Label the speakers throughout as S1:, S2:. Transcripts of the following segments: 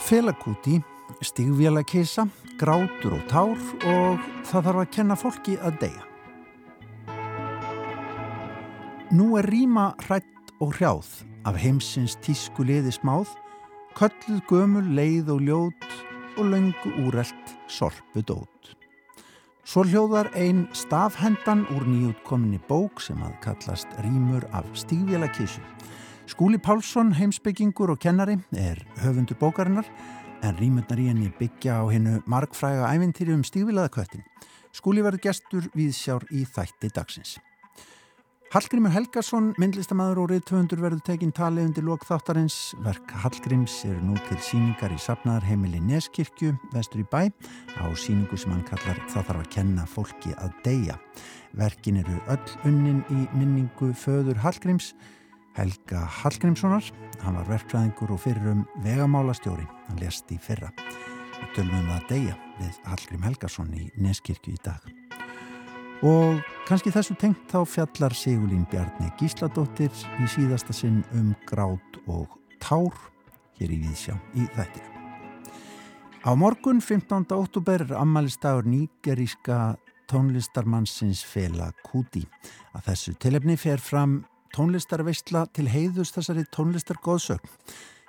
S1: Felakúti, stigvélakisa, grátur og tár og það þarf að kenna fólki að deyja. Nú er rýma hrætt og hrjáð af heimsins tísku liði smáð, kölluð gömul, leið og ljót og löngu úrelt sorpu dót. Svo hljóðar ein stafhendan úr nýjútkominni bók sem að kallast Rýmur af stígvélakísu. Skúli Pálsson, heimsbyggingur og kennari, er höfundur bókarinnar en rýmurnar í henni byggja á hennu markfræga ævintýri um stígvélaðaköttin. Skúli verður gestur við sjár í þætti dagsins. Hallgrímur Helgarsson, myndlistamæður og reyðtöfundur verður tekinn talið undir lok þáttarins. Verk Hallgríms eru nú til síningar í sapnaðar heimili Neskirkju, vestur í bæ, á síningu sem hann kallar Það þarf að kenna fólki að deyja. Verkin eru öll unnin í minningu föður Hallgríms Helga Hallgrímssonar. Hann var verkfræðingur og fyrir um vegamálastjóri. Hann lést í fyrra. Við tölum um að deyja við Hallgrím Helgarsson í Neskirkju í dag. Og kannski þessu tengt þá fjallar Sigurlín Bjarni Gísladóttir í síðasta sinn um grát og tár hér í Víðsjá í þættinu. Á morgun 15. óttúber er ammaliðstagur nýgeríska tónlistarmannsins Fela Kuti. Að þessu tilefni fer fram tónlistarveistla til heiðus þessari tónlistargoðsögn.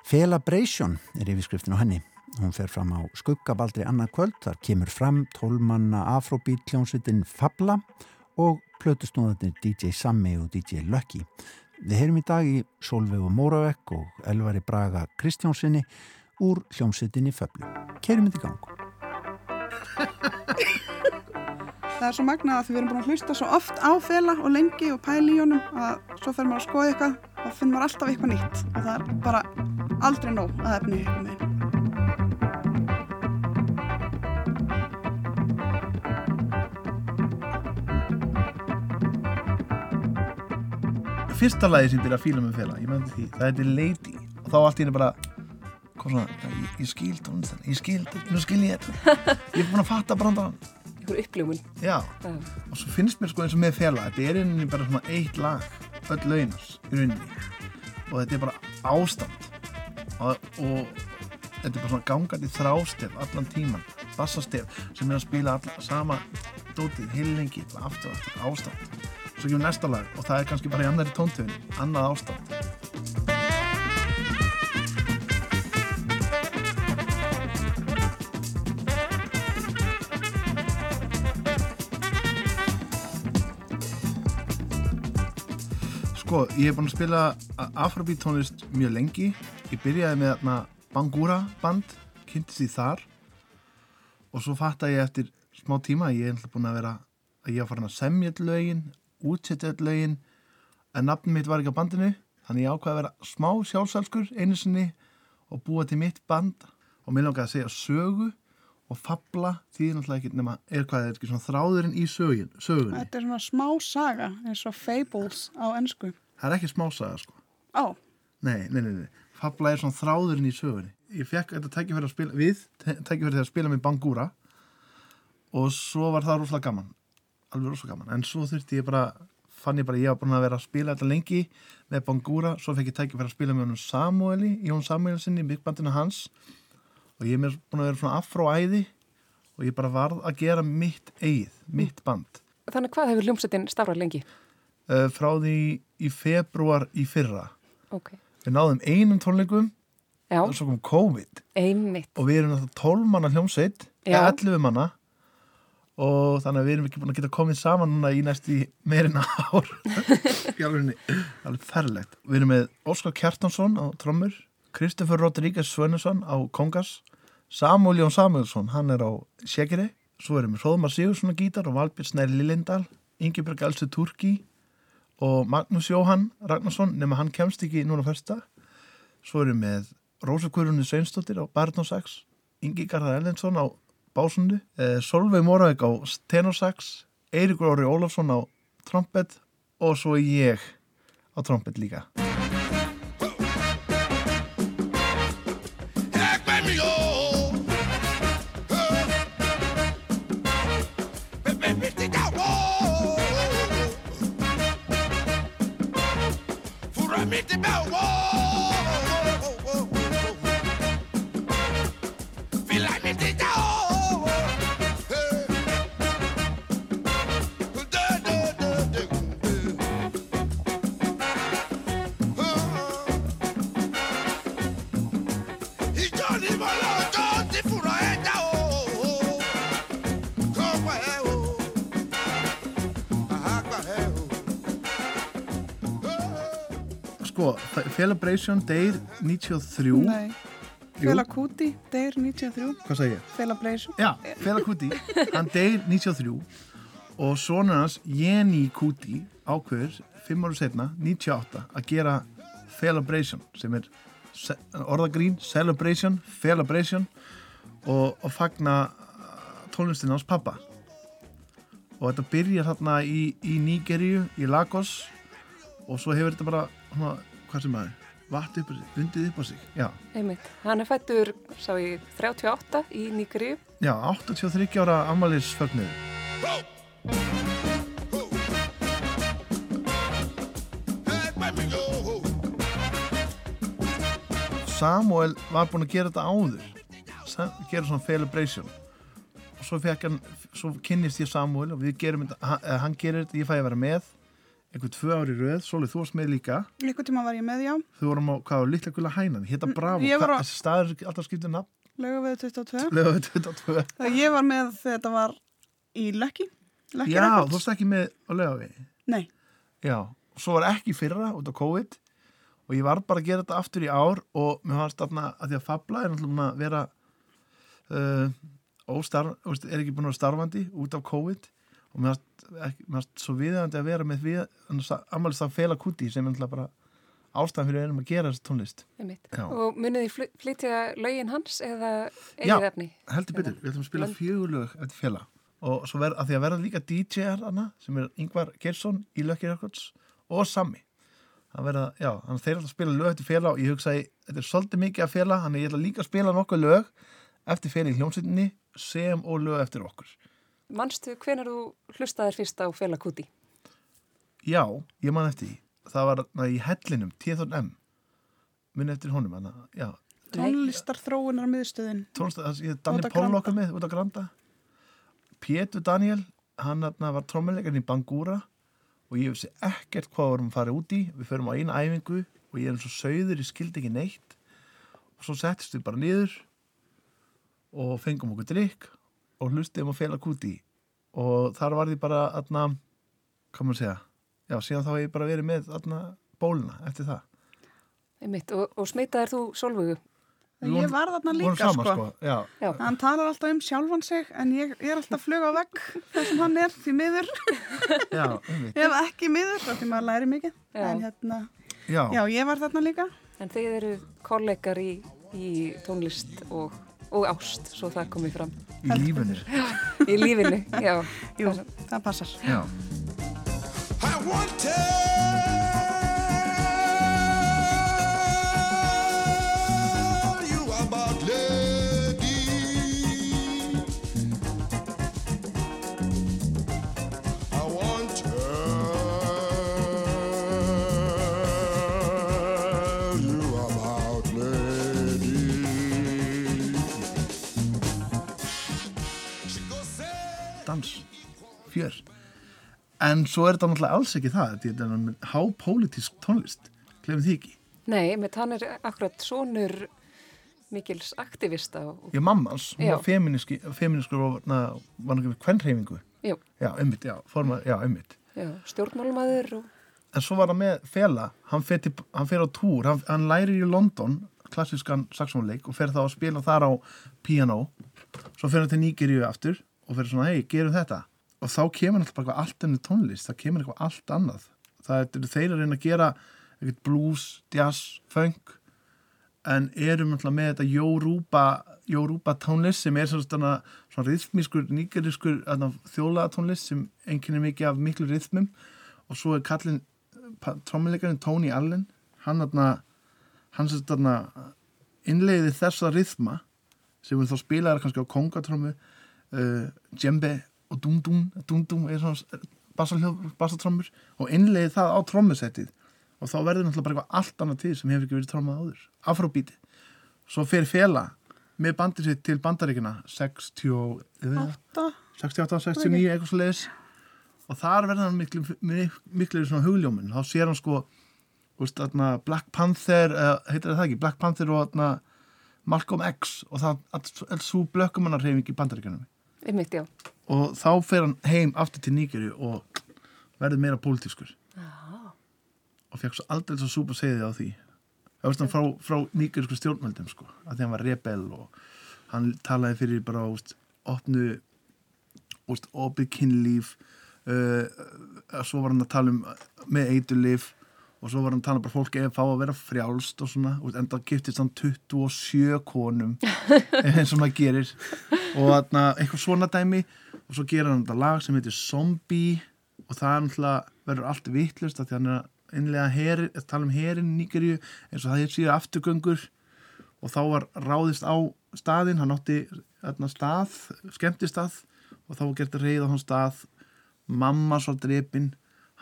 S1: Felabration er yfirskriftin á henni. Hún fer fram á skuggabaldri annað kvöld. Þar kemur fram tólmanna afróbít hljómsveitin Fabla og plötusnúðarnir DJ Sammi og DJ Lucky. Við heyrum í dag í Solveig og Móravekk og Elvari Braga Kristjánsinni úr hljómsveitinni Fablu. Kerum þetta í gang.
S2: það er svo magnað að við erum búin að hlusta svo oft á fela og lengi og pæli í honum að svo fer maður að skoða eitthvað og finnir maður alltaf eitthvað nýtt. Og það er bara aldrei nóg að efni eitthvað með
S3: Fyrsta lagi sem byrja að fíla með fela, ég meðan því, það heitir Lady. Og þá allt í henni bara kom svona, ég, ég skil tónlistan, ég skil, nú skil ég þetta, ég er búin að fatta brandarann
S4: einhver uppljómun
S3: Já, og svo finnst mér sko eins og með fela þetta er einnig bara svona eitt lag öll launars í rauninni. Og þetta er bara ástand. Og, og þetta er bara svona gangandi þrástef allan tíman, bassastef sem er að spila alla, sama dótið heilengi, aftur aftur ástand. Svo kemur næsta lag og það er kannski bara í annari tóntöfni, annað ástand Sko, ég hef búin að spila afrobeat tónlist mjög lengi. Ég byrjaði með þarna Bangura band, kynntist því þar. Og svo fatta ég eftir smá tíma að ég hef búin að vera að ég var farin að semja all lögin, útsetja all lögin en nafnum mitt var ekki á bandinu. Þannig ég ákvaði að vera smá sjálfsælskur einu sinni og búa til mitt band. Og mér langaði að segja sögu og fabla því náttúrulega ekki nema er hvað er ekki svona þráðurinn í sögin, sögunni.
S2: Þetta er svona smá saga eins og fables á ennsku.
S3: Það er ekki smá saga sko.
S2: Ó.
S3: Nei, nei, nei, nei. Fabla er svona þráðurinn í sögunni. Ég fekk þetta tækifæri að spila við, tækifæri þegar að spila með Bangura og svo var það rosalega gaman. Alveg rosalega gaman. En svo þurfti ég bara, fann ég bara, ég var búin að vera að spila þetta lengi með Bangura, svo fekk ég tækifæri að spila með honum Samueli, Jón Samuelsinni, byggbandinu hans og ég er búin að vera svona afróæði og ég bara varð að gera mitt eigið, mitt band.
S4: Þannig hvað hefur hljómsettin starfað lengi?
S3: Uh, frá því í februar í fyrra.
S4: Ok.
S3: Við náðum einum tónleikum
S4: Já.
S3: og svo kom COVID
S4: Einmitt.
S3: og við erum náttúrulega 12 manna hljómsveit
S4: Já.
S3: eða 11 manna og þannig að við erum ekki búin að geta komið saman núna í næstu meirinn ár alveg, ferlegt við erum með Óskar Kjartansson á trommur Kristoffer Rodríguez Svönusson á kongas Samuel Jón Samuelsson, hann er á Sjekiri svo erum við Hróðmar Sigursson á gítar og Valbjörn Snæri Lillindal Ingeberg Elsu Turki og Magnús Jóhann Ragnarsson nema hann kemst ekki núna fyrsta svo erum við með Rósa Guðrunni Sveinsdóttir á Barnósax Ingi Garðar Ellensson á básundu eh, Solveig Moravik á tenorsax Eiríkur Óri Ólafsson á trompet og svo ég á trompet líka
S5: It's
S3: about. Celebration Day 93
S2: Nei, Fela Kuti, Deyr 93,
S3: Hvað sagði ég?
S2: Breisum.
S3: Já, Fela Kuti, hann deyr 93 og sonur hans Jenny Kuti ákveður fimm ára setna, 98 að gera Celebration sem er orðagrín, Celebration Celebration og, og fagna tónlistin hans pappa. Og þetta byrjar þarna í, í Nígeríu, í Lagos og svo hefur þetta bara hana, hvað sem maður, vatt upp á sig, undið upp á sig já,
S4: Einmitt. Hann er fættur, sá ég, 38 í Nígriu.
S3: já 83 ára
S5: go.
S3: Samuel var búinn að gera þetta áður Sa gera svona celebration og svo fekk hann svo kynnist ég Samuel og við gerum þetta hann, hann gerir þetta, ég fæ að vera með einhver tvö ári röð, Sólið þú varst með líka.
S2: Einhvern tíma var ég með, já,
S3: þú vorum á, hvað var, litla gula hænan, hitta Bravo.
S2: var á-
S3: þessi staður er alltaf skiptið nafn?
S2: Lögavegu 22.
S3: Lögðu 22
S2: Þegar ég var með þegar þetta var í Lucky, Lucky
S3: Já, þú
S2: Records.
S3: varst ekki með á lögavi
S2: Nei,
S3: Já, og svo var ekki í fyrra út á COVID. Og ég var bara að gera þetta aftur í ár og mér fannst þarna að því að Fabla er náttúrulega búin að vera uh, óstarf, er ekki búin að vera starfandi út af COVID og mér fannst svo viðandi að vera með við, ammælist að fela kuti sem er bara ástæðan fyrir einum að gera þessi tónlist. Já.
S4: Og munið þið fly- flytja lögin hans eða
S3: Já.
S4: eigið efni?
S3: heldur betur, við ætlum að spila fjögulög eftir fela og svo verð, að því að verða líka DJ-ar sem er Ingvar Geirsson í Lucky Records og hann verða, já, hann þeir alltaf að spila lög eftir fela og ég hugsaði, þetta er svolítið mikið að fela hann er ég ætla líka að spila nokkuð lög eftir fela í hljómsveitinni sem og lög eftir okkur
S4: Manstu hvenar þú hlustaðir fyrst á Fela Kuti?
S3: já, ég man eftir því það var na, í hellinum, T.M. minn eftir honum hana, já,
S2: tónlistar þróunar miðstöðin.
S3: tónlist, það ég Danni
S2: Út á
S3: Pól
S2: Granda.
S3: okkar með út á Granda Pétur Daniel hann þarna var trommuleikarinn í Bangúra og ég vissi ekkert hvað við vorum að fara út í við förum á eina æfingu og ég er eins og sauður, ég skildi ekki neitt og svo settist við bara niður og fengum okkur drikk og hlustum að fela kúti og þar var því bara aðna, hvað maður segja já, síðan þá hef ég bara verið með aðna bóluna eftir það
S4: Einmitt. Og, og smitaðir þú Solvögu?
S2: Ég var þarna líka,
S3: saman,
S2: sko.
S3: Já,
S4: Já.
S2: Hann talar alltaf um sjálfan sig en ég er alltaf flug á vegg þar sem hann er því miður.
S3: já, einmitt.
S2: Ef ekki miður, þá því maður læri mikið.
S4: Já.
S2: En hérna,
S3: já,
S2: já, ég var þarna líka.
S4: En þið eru kollegar í, í tónlist og, og ást, svo það komið fram.
S3: í lífunir
S4: Í lífinu, já.
S2: Jú, það passar.
S3: já en svo er þetta náttúrulega alls ekki það þetta er hápólitísk tónlist. Glemum því ekki,
S4: Nei, með hann er akkurat sonur mikils aktivista og,
S3: ég mammans hún var feminiski, feminiskur og var náttúrulega kvennreifingu já, ummitt, já, forma, já, ummitt
S4: já, stjórnmálmaður og,
S3: en svo var hann með Fela hann fer, hann fer á túr, hann, hann lærir í London klassískan saxónleik og fer þá að spila þar á piano. Svo fer hann til Nígeríu aftur og fer svona, hei, gerum þetta og þá kemur náttúrulega bara allt ennur tónlist það kemur eitthvað allt annað. Það er þeir að reyna að gera blues, jazz, funk en erum náttúrulega með þetta Jóruba, Jóruba tónlist sem er svona, svona, rithmískur nýgeriskur þjólaða tónlist sem einnkynir mikið af miklu rithmum. Og svo er kallinn trómuleikarinn Tony Allen. Hann sem þarna innleiði þessa rithma sem við þá spilaðar kannski á kongatrómu uh, djembe og dum-dum dum-dum er svona bassatrómur og innleiði það á trómusettið og þá verður náttúrulega bara eitthvað allt annað til sem hefur ekki verið trómað áður. Afróbíti svo fer fela með bandið sitt til bandaríkina 60,
S2: Átta.
S3: 68, 69, eitthvað svo leiðis og þar verður hann miklu, miklu, svona hugljómin, þá sér hann sko úst, þarna, Black Panther uh, heitir það ekki, Black Panther og þarna, Malcolm X og það er svo blökkumannar reyfing í bandaríkjanum
S4: einmitt, já.
S3: Og þá fer hann heim aftur til Nígeri og verður meira pólitískur. Og og fekk svo aldrei svo súpa segði á því. Það veist hann frá, frá nýgursku stjórnmöldum sko, að því hann var rebel og hann talaði fyrir bara úst, opnu úst, opið kynlíf uh, svo var hann að tala um með eiturlif og svo var hann að tala um bara fólk eða fá að vera frjálst og svona, úst, enda giftist hann 27 konum eins og maður gerir. Og eitthvað svona dæmi og svo gerir hann þetta lag sem heitir Zombie og það er verður allt vittlust að því hann er að innlega heri, að tala um herin Nígeríu eins og það er síðan afturgöngur. Og þá var ráðist á staðinn, hann átti þarna, stað, skemmtistað og þá var gert að reyða á hann stað. Mamma svo drepin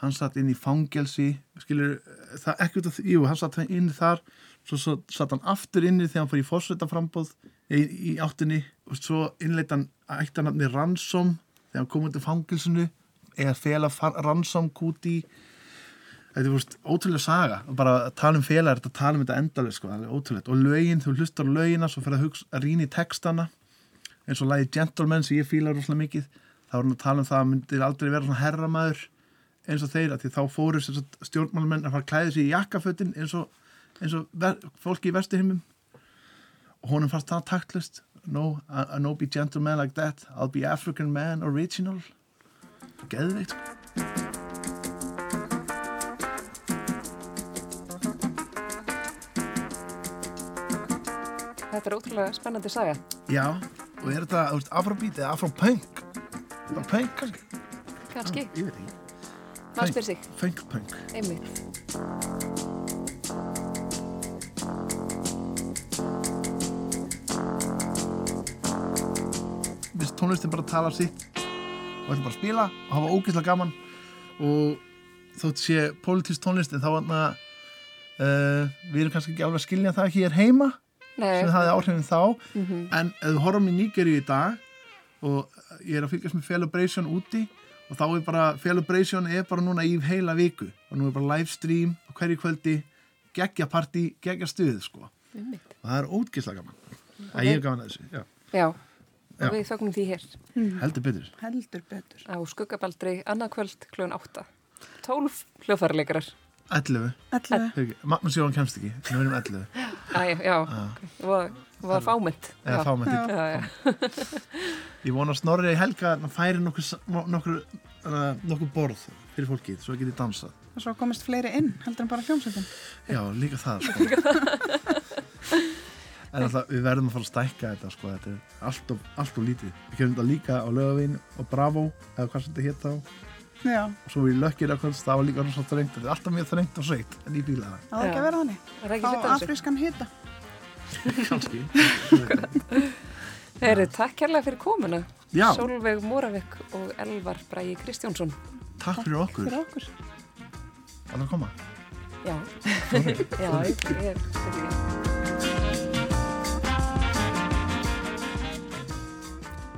S3: hann satt inn í fangelsi skilur, það af því, jú, hann satt inn þar, svo, svo satt hann aftur inni þegar hann fór í fórsveitaframbóð í, í áttinni og svo innleitt hann ættanarni Ransom þegar hann kom út af fangelsinu eða fela Ransom Kuti. Þetta er fúst ótrúlega saga. Og bara að tala um félagar, þetta tala um þetta endalega sko, það er ótrúlega, og lögin, þú hlustar lögina svo fyrir að, að rýna í textana. Eins og lagi Gentleman sem ég fíla rosalega mikið, þá er hann að tala um það að myndir aldrei vera svona herramæður eins og þeir, að því þá fóru stjórnmálamenn að fara að klæða sig í jakkafötin eins og, eins og fólki í vesturhimmum og honum fannst það taktlist no, I, I no be gentleman like that I'll be African man original geðveikt sko
S4: Þetta er ótrúlega spennandi saga.
S3: Já, og er þetta, þú veist, afrobeat eða afropunk? Bara punk kannski? Ekki.
S4: Maður spyr sig.
S3: Funk punk.
S4: Einmitt.
S3: Við tónlistin bara tala sitt og ætlum bara að spila og hafa ógeðslega gaman. Og þótt sé pólitísk tónlist en þá hann að uh, við erum kannski ekki alveg að skilja það hér heima
S4: Nei,
S3: sem hafði áhrifin þá.
S4: Mhm.
S3: en ef við horfum í Nígeríu í dag og ég er að fylgjast með Celebration úti og þá er bara Celebration er bara núna í heila viku og nú er bara livestream og hverju kvöldi geggja partí, geggja stuð sko. og það er ógeðslega gaman. Að ég er gaman að þessu, já,
S4: Já, og við þögnum því hér
S3: heldur betur
S2: heldur betur.
S4: á skuggabaldri annað kvöld klun 8. 12 hljóðfæraleikarar.
S3: 11,
S2: 11.
S3: Fyrirgefðu, Magnús Jóhann kemst ekki við erum 11,
S4: Æ, já, það var, var fámynd.
S3: eða fámenn
S2: Já.
S4: Já, já.
S3: ég vona að Snorri í helga að færi nokkur, nokkur, uh, nokkur borð fyrir fólkið, svo getið dansað
S2: Og svo komist fleiri inn, heldur en bara hljómsveitin.
S3: Já, líka það sko. En alltaf við verðum að fara að stækka þetta sko. Þetta er allt of, allt of lítið Við kemum þetta líka á lögavinn og Bravo eða hvað sem þetta hétt þá
S2: Já,
S3: og svo við lökkir að það var líka orðið svo þrengt Þetta er alltaf mjög þrengt og sveitt en ég bíla
S2: það er ekki að vera þannig.
S4: Er þessu.
S2: afrískan hita.
S3: það kannski
S4: Heri, takk kærlega fyrir komuna.
S3: Já.
S4: Solveig Moravik og Elvar Bræi Kristjánsson.
S3: Takk fyrir okkur,
S2: Fyrir okkur.
S3: að það koma
S4: Já, já, ég ég er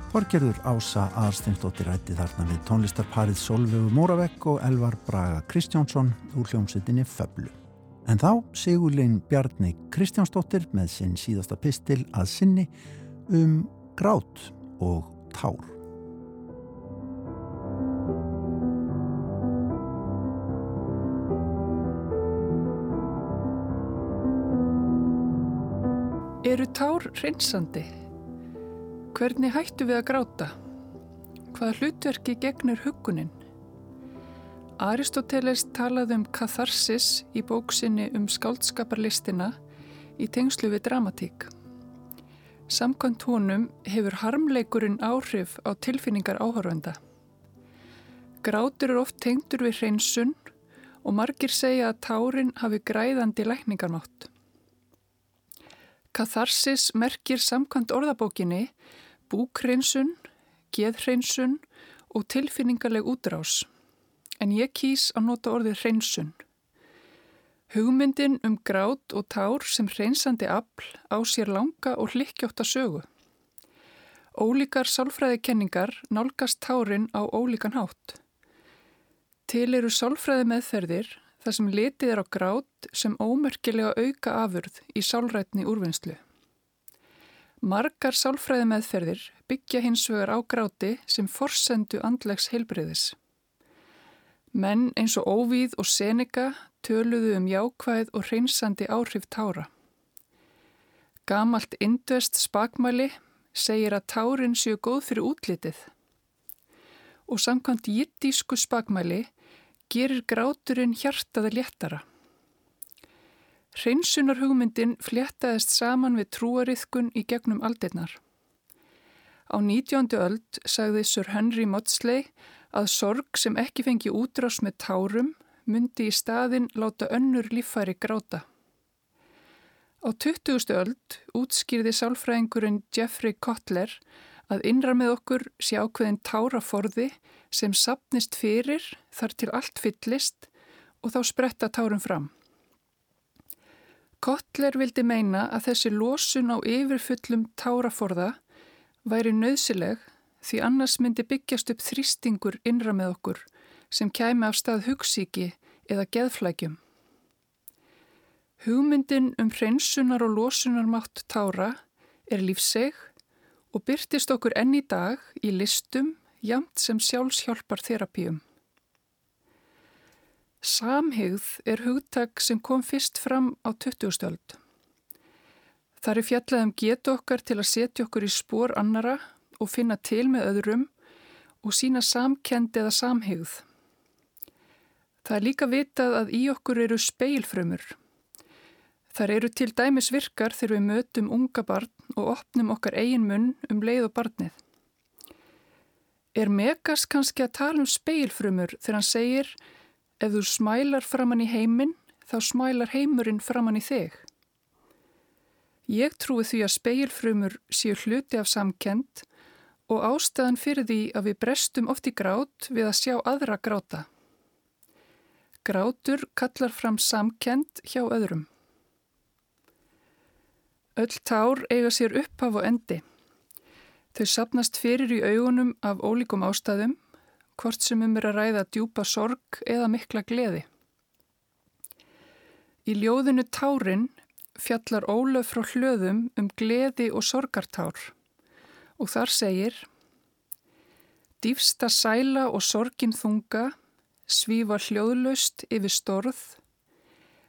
S1: Þorgerður Ása Aðarsteinsdóttir rætti þarna við tónlistarparið Solveigu Móravekk og Elvar Braga Kristjánsson úr hljómsveitinni Föblu. En þá Sigurlein Bjarni Kristjánsdóttir með sinn síðasta pistil að sinni um grát og tár.
S6: Eru tár reynsandi? Hvernig hættu við að gráta? Hvaða hlutverki gegnir hugunin? Aristoteles talaði um katharsis í bóksinni um skáldskaparlistina í tengslu við dramatík. Samkvæmt honum hefur harmleikurinn áhrif á tilfinningar áhörvenda. Grátur er oft tengdur við hreinsun og margir segja að tárin hafi græðandi lækningarmátt. Katharsis merkir samkvæmt orðabókinni búkhreinsun, geðhreinsun og tilfinningarleg útrás. En ég kýs að nota orðið hreinsun. Hugmyndin um grát og tár sem hreinsandi afl á sér langa og hlikkjóta sögu. Ólíkar sálfræðikenningar nálgast tárin á ólíkan hátt. Til eru sálfræði meðferðir þar sem litið er á grát sem ómerkilega auka afurð í sálrætni úrvinnslu. Margar sálfræði meðferðir byggja hins vegar á gráti sem forsendu andlegs heilbreyðis. Menn eins og Óvíð og Seneca töluðu um jákvæð og hreinsandi áhrif tára. Gamalt indvest spakmæli segir að tárin séu góð fyrir útlitið og samkvæmt jiddísku spakmæli gerir gráturinn hjartaði léttara. Hreinsunar hugmyndin fléttaðist saman við trúariðkun í gegnum aldirnar. Á 19. öld sagði Sir Henry Maudsley að sorg sem ekki fengi útrás með tárum myndi í staðin láta önnur líffæri gráta. Á 20. öld útskýrði sálfræðingurinn Jeffrey Kotler að innra með okkur sé ákveðin táraforði sem sapnist fyrir þar til allt fyllist og þá spretta tárum fram. Kotler vildi meina að þessi losun á yfirfullum táraforða væri nöðsileg því annars myndi byggjast upp þrýstingur innra með okkur sem kæmi af stað hugsíki eða geðflækjum. Hugmyndin um hreinsunar og losunarmátt tára er lífseg og byrtist okkur enn í dag í listum jamt sem sjálfshjálpar þerapíum. Samhigð er hugtak sem kom fyrst fram á 20. stöld. Það er fjallað um getu okkar til að setja okkur í spór annara og finna til með öðrum og sína samkend eða samhigð. Það er líka vitað að í okkur eru speilfrömmur. Þar eru til dæmis virkar þegar við mötum unga barn og opnum okkar eigin munn um leið og barnið. Er Megas kannski að tala um speilfrömmur þegar hann segir ef þú smælar framann í heiminn þá smælar heimurinn framann í þig? Ég trúi því að speilfrömmur séu hluti af samkend og ástæðan fyrir því að við brestum oft í grát við að sjá aðra gráta. Grátur kallar fram samkend hjá öðrum. Öll tár eiga sér upphaf og endi. Þau sapnast fyrir í augunum af ólíkum ástæðum, hvort sem um er að ræða djúpa sorg eða mikla gleði. Í ljóðinu Tárin fjallar Ólöf frá hlöðum um gleði og sorgartár og þar segir Dýfsta sæla og sorgin þunga, svífa hljóðlaust yfir storð,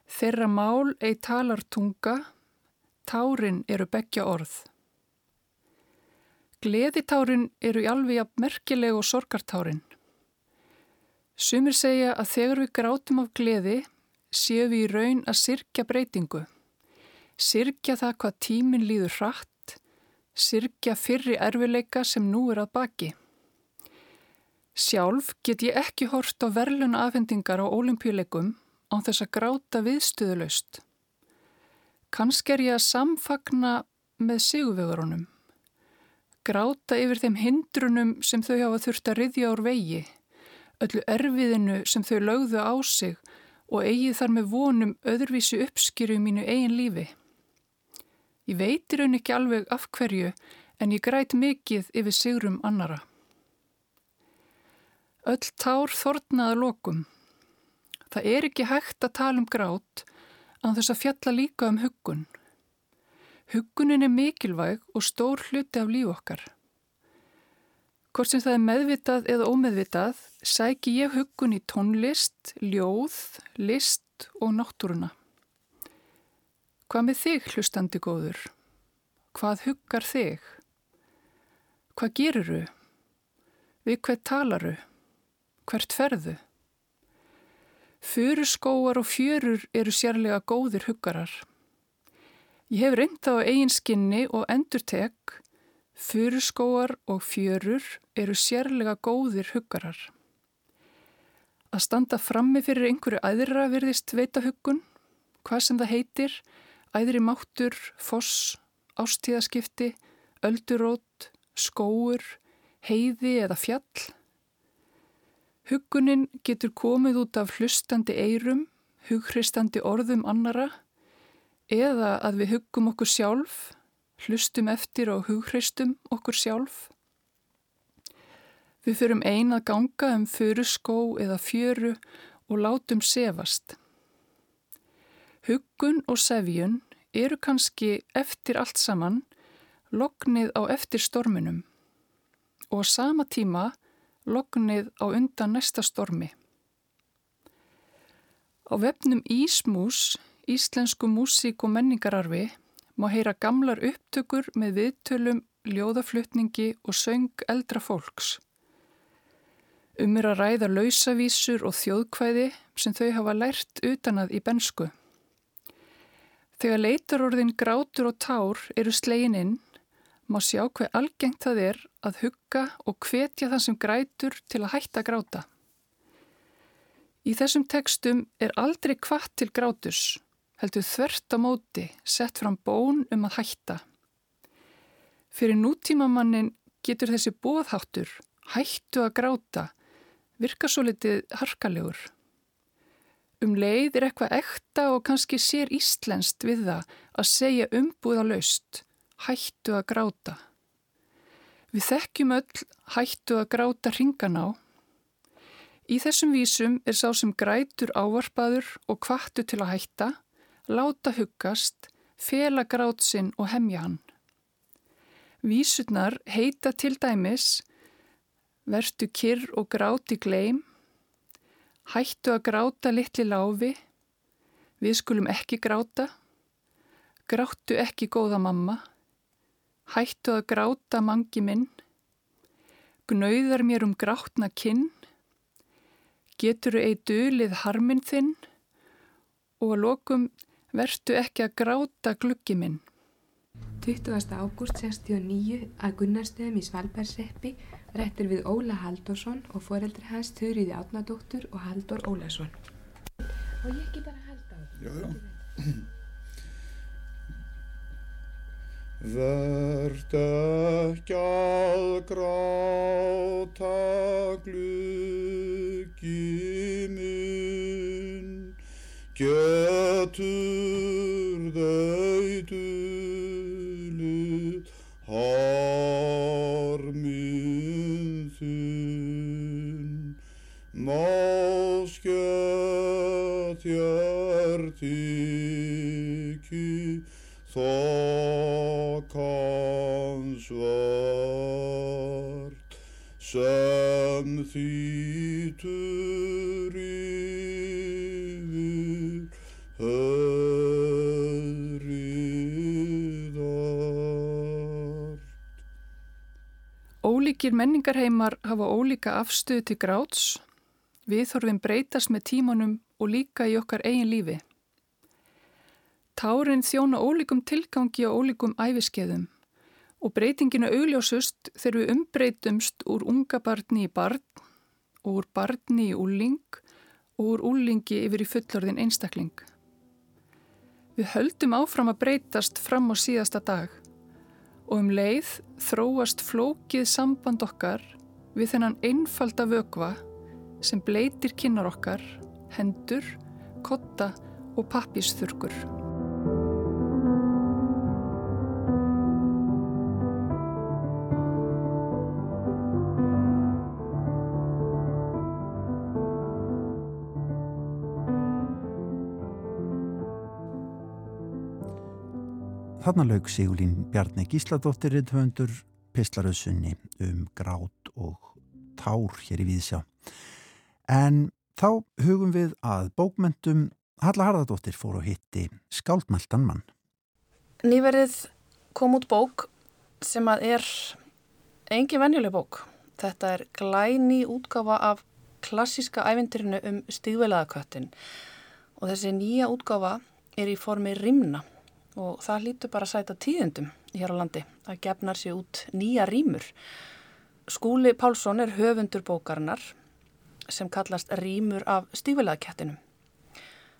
S6: þeirra mál ei talar tunga, tárin eru begja orð. Gleðitárin eru í alveg merkileg og sorgartárin. Sumir segja að þegar við grátum af gleði séu við í raun að sirkja breytingu. Sirkja það hvað tímin líður hratt, sirkja fyrri erfileika sem nú er að baki. Sjálf get ég ekki hort á verluna afhendingar á olimpíuleikum án þess að gráta viðstöðulaust. Kannski er ég að samfagna með sigurvegurunum. Gráta yfir þeim hindrunum sem þau hafa þurft að riðja úr vegi, öllu erfiðinu sem þau lögðu á sig og eigið þar með vonum öðruvísi uppskýru í mínu eigin lífi. Ég veitir raun ekki alveg af hverju en ég græt mikið yfir sigurum annara. Öll tár þornaða lokum. Það er ekki hægt að tala um grát að þess að fjalla líka um huggun. Huggunin er mikilvæg og stór hluti af líf okkar. Hvort sem það er meðvitað eða ómeðvitað, sæki ég huggun í tónlist, ljóð, list og náttúruna. Hvað með þig, hlustandi góður? Hvað huggar þig? Hvað geruru? Við hvert talaru? Hvert ferðu? Furuskóar og fjörur eru sérlega góðir huggarar. Ég hef reynd þá eigin skinni og endur tek, furuskóar og fjörur eru sérlega góðir huggarar. Að standa frammi fyrir einhverju æðra verðist veita huggun, hvað sem það heitir, æðri máttur, foss, ástíðaskipti, öldurót, skóur, heiði eða fjall. Huggunin getur komið út af hlustandi eirum, hughristandi orðum annara eða að við huggum okkur sjálf, hlustum eftir og hughristum okkur sjálf. Við fyrum ein að ganga um fyrirskó eða fjöru og látum sefast. Huggun og sefjun eru kannski eftir allt saman loknið á eftir storminum og á sama tíma lognið á undan næsta stormi. Á vefnum Ísmús, Íslensku músík og menningararfi, má heyra gamlar upptökur með viðtölum, ljóðaflutningi og söng eldra fólks. Um er að ræða lausavísur og þjóðkvæði sem þau hafa lært utanað í bensku. Þegar leitarorðin grátur og tár eru slegin inn, má sjá hver algengt það er að hugga og hvetja það sem grætur til að hætta gráta. Í þessum tekstum er aldrei kvart til grátus, heldur þvert á móti sett fram bón um að hætta. Fyrir nútímamannin getur þessi bóðháttur, hættu að gráta, virka svo litið harkalegur. Um leið er eitthvað ekta og kannski sér íslenskt við það að segja umbúða laust, hættu að gráta. Við þekkjum öll hættu að gráta ringan á. Í þessum vísum er sá sem grætur ávarpaður og kvartu til að hætta, láta huggast, fela grátsinn og hemja hann. Vísurnar heita til dæmis Vertu kyrr og gráti gleim, hættu að gráta litli láfi, við skulum ekki gráta, gráttu ekki góða mamma, hættu að gráta mangi minn, gnauðar mér um grátna kinn, geturu ei dölið harminn þinn? Og að lokum vertu ekki að gráta gluggi minn.
S7: 20. ágúst 69 að Gunnarstöðum í Svalbærsreppi rættur við Óla Halldórsson og foreldri hans Þurriði Átnadóttur og Halldór Ólason. Og ég ekki bara því.
S5: Já, já. Vert ekki að gráta gluggi minn, getur þau dulið þér tiki þokan svart sem þýtur yfir höfriðart.
S6: Ólíkir menningarheimar hafa ólíka afstöðu til gráts, viðhorfin breytast með tímanum og líka í okkar eigin lífi. Tárin þjóna ólíkum tilgangi og ólíkum æfiskeiðum og breytinginu augljósust þegar við umbreytumst úr unga barni í barn og úr barni í úling og úr úlingi yfir í fullorðin einstakling. Við höldum áfram að breytast fram á síðasta dag og um leið þróast flókið samband okkar við þennan einfalda vögva sem bleitir kinnar okkar, hendur, kotta og pappisþurkur.
S1: Þarna lauk Sigurlín Bjarni Gísladóttir rithöfundur Pislaröðsunni um grát og tár hér í Víðsjá. En þá hugum við að bókmentum Halla Harðardóttir fór og hitti skáldmæltan mann.
S8: Nýverið kom út bók sem að er engin venjuleg bók. Þetta er glæni útgáfa af klassíska ævindirinu um stígveilaðaköttin og þessi nýja útgáfa er í formi rimna og það lítur bara að sæta tíðendum hér á landi. Það gefnar sér út nýja rímur. Skúli Pálsson er höfundur bókarinnar sem kallast Rímur af stífilegakettinum.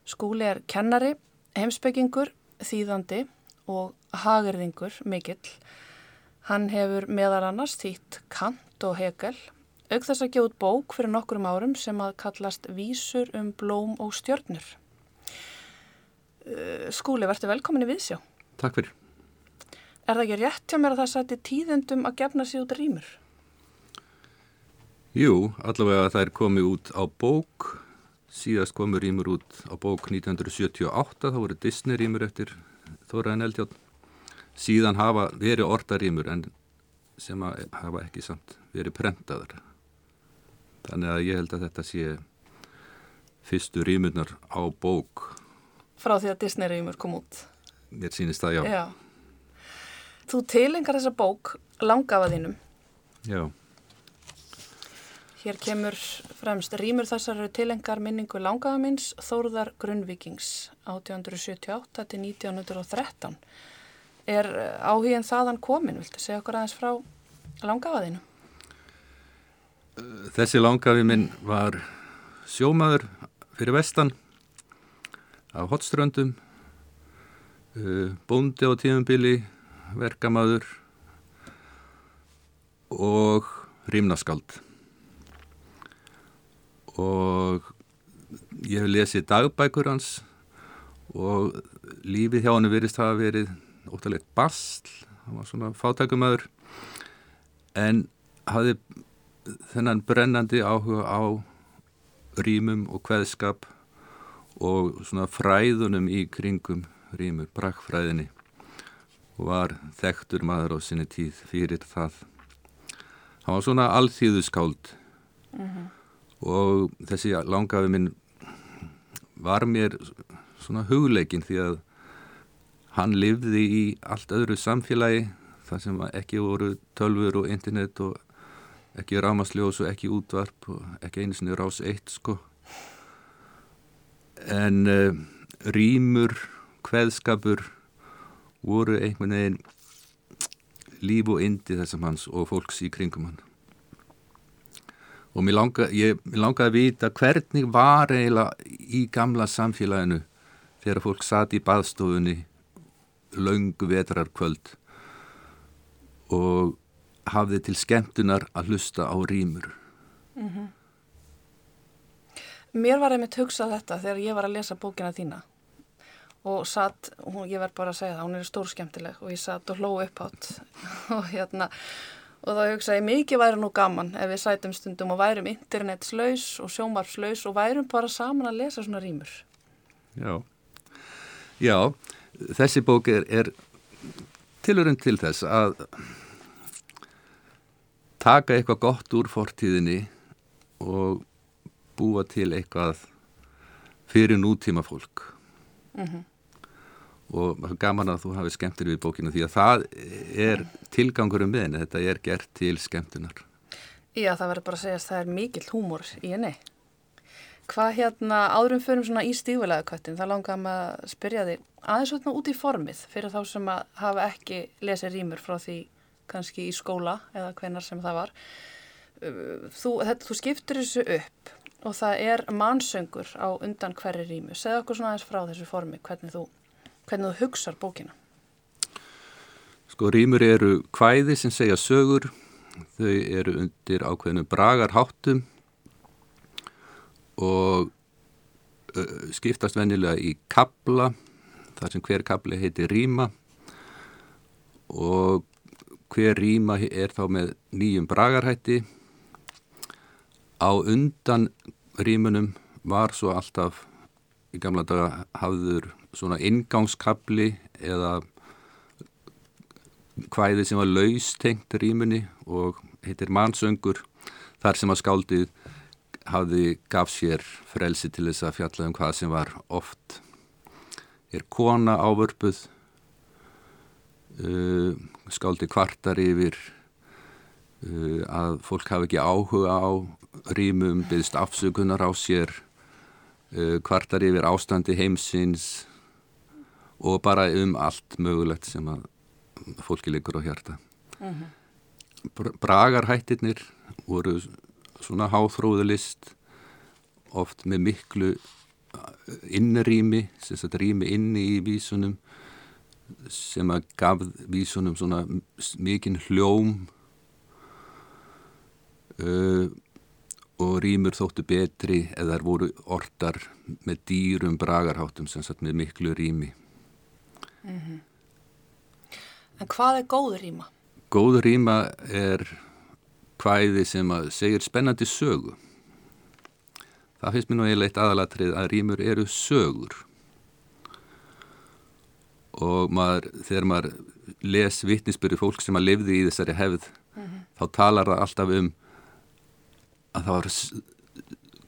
S8: Skúli er kennari, heimsbyggingur, þýðandi og hagirðingur mikill. Hann hefur meðal annars þýtt Kant og Hegel, auk þess að gefa út bók fyrir nokkrum árum sem að kallast Vísur um blóm og stjörnur. Uh, Skúli, verður velkomin í viðsjá.
S9: Takk fyrir.
S8: Er það ekki rétt hjá mér að það sæti tíðendum að gefna sér út rýmur?
S9: Jú, allavega það er komið út á bók, síðast komið rýmur út á bók 1978, þá voru Disney rýmur eftir Þóraðin Eldjátt. Síðan hafa verið ordarýmur en sem hafa ekki samt verið prentaðar. Þannig að ég held að þetta sé fyrstu rýmurnar á bók.
S8: Frá því að Disney rýmur kom út.
S9: Mér sýnist það, já.
S8: Já. Þú tilengar þessa bók langafaðinum.
S9: Já.
S8: Hér kemur fremst rýmur þessar tilengar minningu langafamins Þórðar Grunnvíkings 1878 til 1913. Er áhugin þaðan komin? Viltu segja okkur aðeins frá langafaðinu?
S9: Þessi langafi minn var sjómaður fyrir vestan af hotströndum, bóndi á tíðumbili, verkamaður og rýmnaskald. Og ég hef lesið dagbækur hans og lífið hjá hann verist hafa verið óttalegt bastl, hann var svona fátækumöður en hafði þennan brennandi áhuga á rýmum og kveðskap og svona fræðunum í kringum rýmur, brakfræðinni og var þekktur maður á sinni tíð fyrir það. Hann var svona alþýðuskáld uh -huh. og þessi langafi minn var mér svona hugleikin því að hann livði í allt öðru samfélagi þar sem ekki voru tölfur og internet og ekki rámasljós og ekki útvarp og ekki einu sinni rás eitt sko en uh, rýmur hveðskapur voru einhvern veginn líf og indi þessum hans og fólks í kringum hann og mér langaði langa að vita hvernig var eiginlega í gamla samfélaginu þegar fólk satt í baðstofunni laungu vetrarkvöld og hafði til skemmtunar að hlusta á rýmur. Mm -hmm.
S8: Mér var einmitt hugsað þetta þegar ég var að lesa bókina þína. Og satt, ég verð bara að segja það, hún er stór skemmtileg og ég satt og hló upp átt og hérna og þá hugsaði mikið væri nú gaman ef við sætum stundum og værum internetslaus og sjómarfslaus og værum bara saman að lesa svona rýmur.
S9: Já, já, þessi bók er, er tilurinn til þess að taka eitthvað gott úr fortíðinni og búa til eitthvað fyrir nútíma fólk mm -hmm. og gaman að þú hafi skemmtir við bókinu því að það er tilgangurum með henni, þetta er gert til skemmtunar
S8: Já, það verður bara að segja að það er mikill húmor í henni Hvað hérna, áðurum förum svona í stífulega köttin, það langar maður að spyrja þig aðeins svona út í formið fyrir þá sem að hafa ekki lesið rýmur frá því kannski í skóla eða hvenar sem það var. Þú, þetta, þú skiptur þessu upp og það er mannsöngur á undan hverju rýmu. Segð okkur svona aðeins frá þessu formi, hvernig þú, hvernig þú hugsar bókina.
S9: Sko rýmur eru kvæði sem segja sögur, þau eru undir ákveðinu bragarháttum og skiptast vennilega í kabla, þar sem hver kabli heiti rýma og hver rýma er þá með nýjum bragarhætti. Á undan rýmunum var svo alltaf í gamla daga hafður svona ingangskabli eða hvæði sem var laustengt rýmunni og heitir mannsöngur þar sem að skáldið hafði gaf sér frelsi til þess að fjalla um hvað sem var oft. Er kona ávörpuð uh, skáldi kvartar yfir uh, að fólk hafi ekki áhuga á rýmum, byggðist afsökunar á sér uh, kvartar yfir ástandi heimsins og bara um allt mögulegt sem að fólki liggur á hjarta uh -huh. Bragarhættirnir voru svona háþróðu list oft með miklu innrými, sem sagt rými inni í vísunum sem að gaf vísunum svona mikinn hljóm uh, og rýmur þóttu betri eða þær voru ortar með dýrum bragarháttum sem sagt með miklu rými
S8: mm -hmm. En hvað er góð rýma?
S9: Góð rýma er hvæði sem að segir spennandi sögu. Það finnst mér nú eiginlega eitt aðalatrið að rýmur eru sögur. Og maður, þegar maður les vittnisbyrju fólk sem að lifði í þessari hefð, mm -hmm. þá talar það alltaf um að það var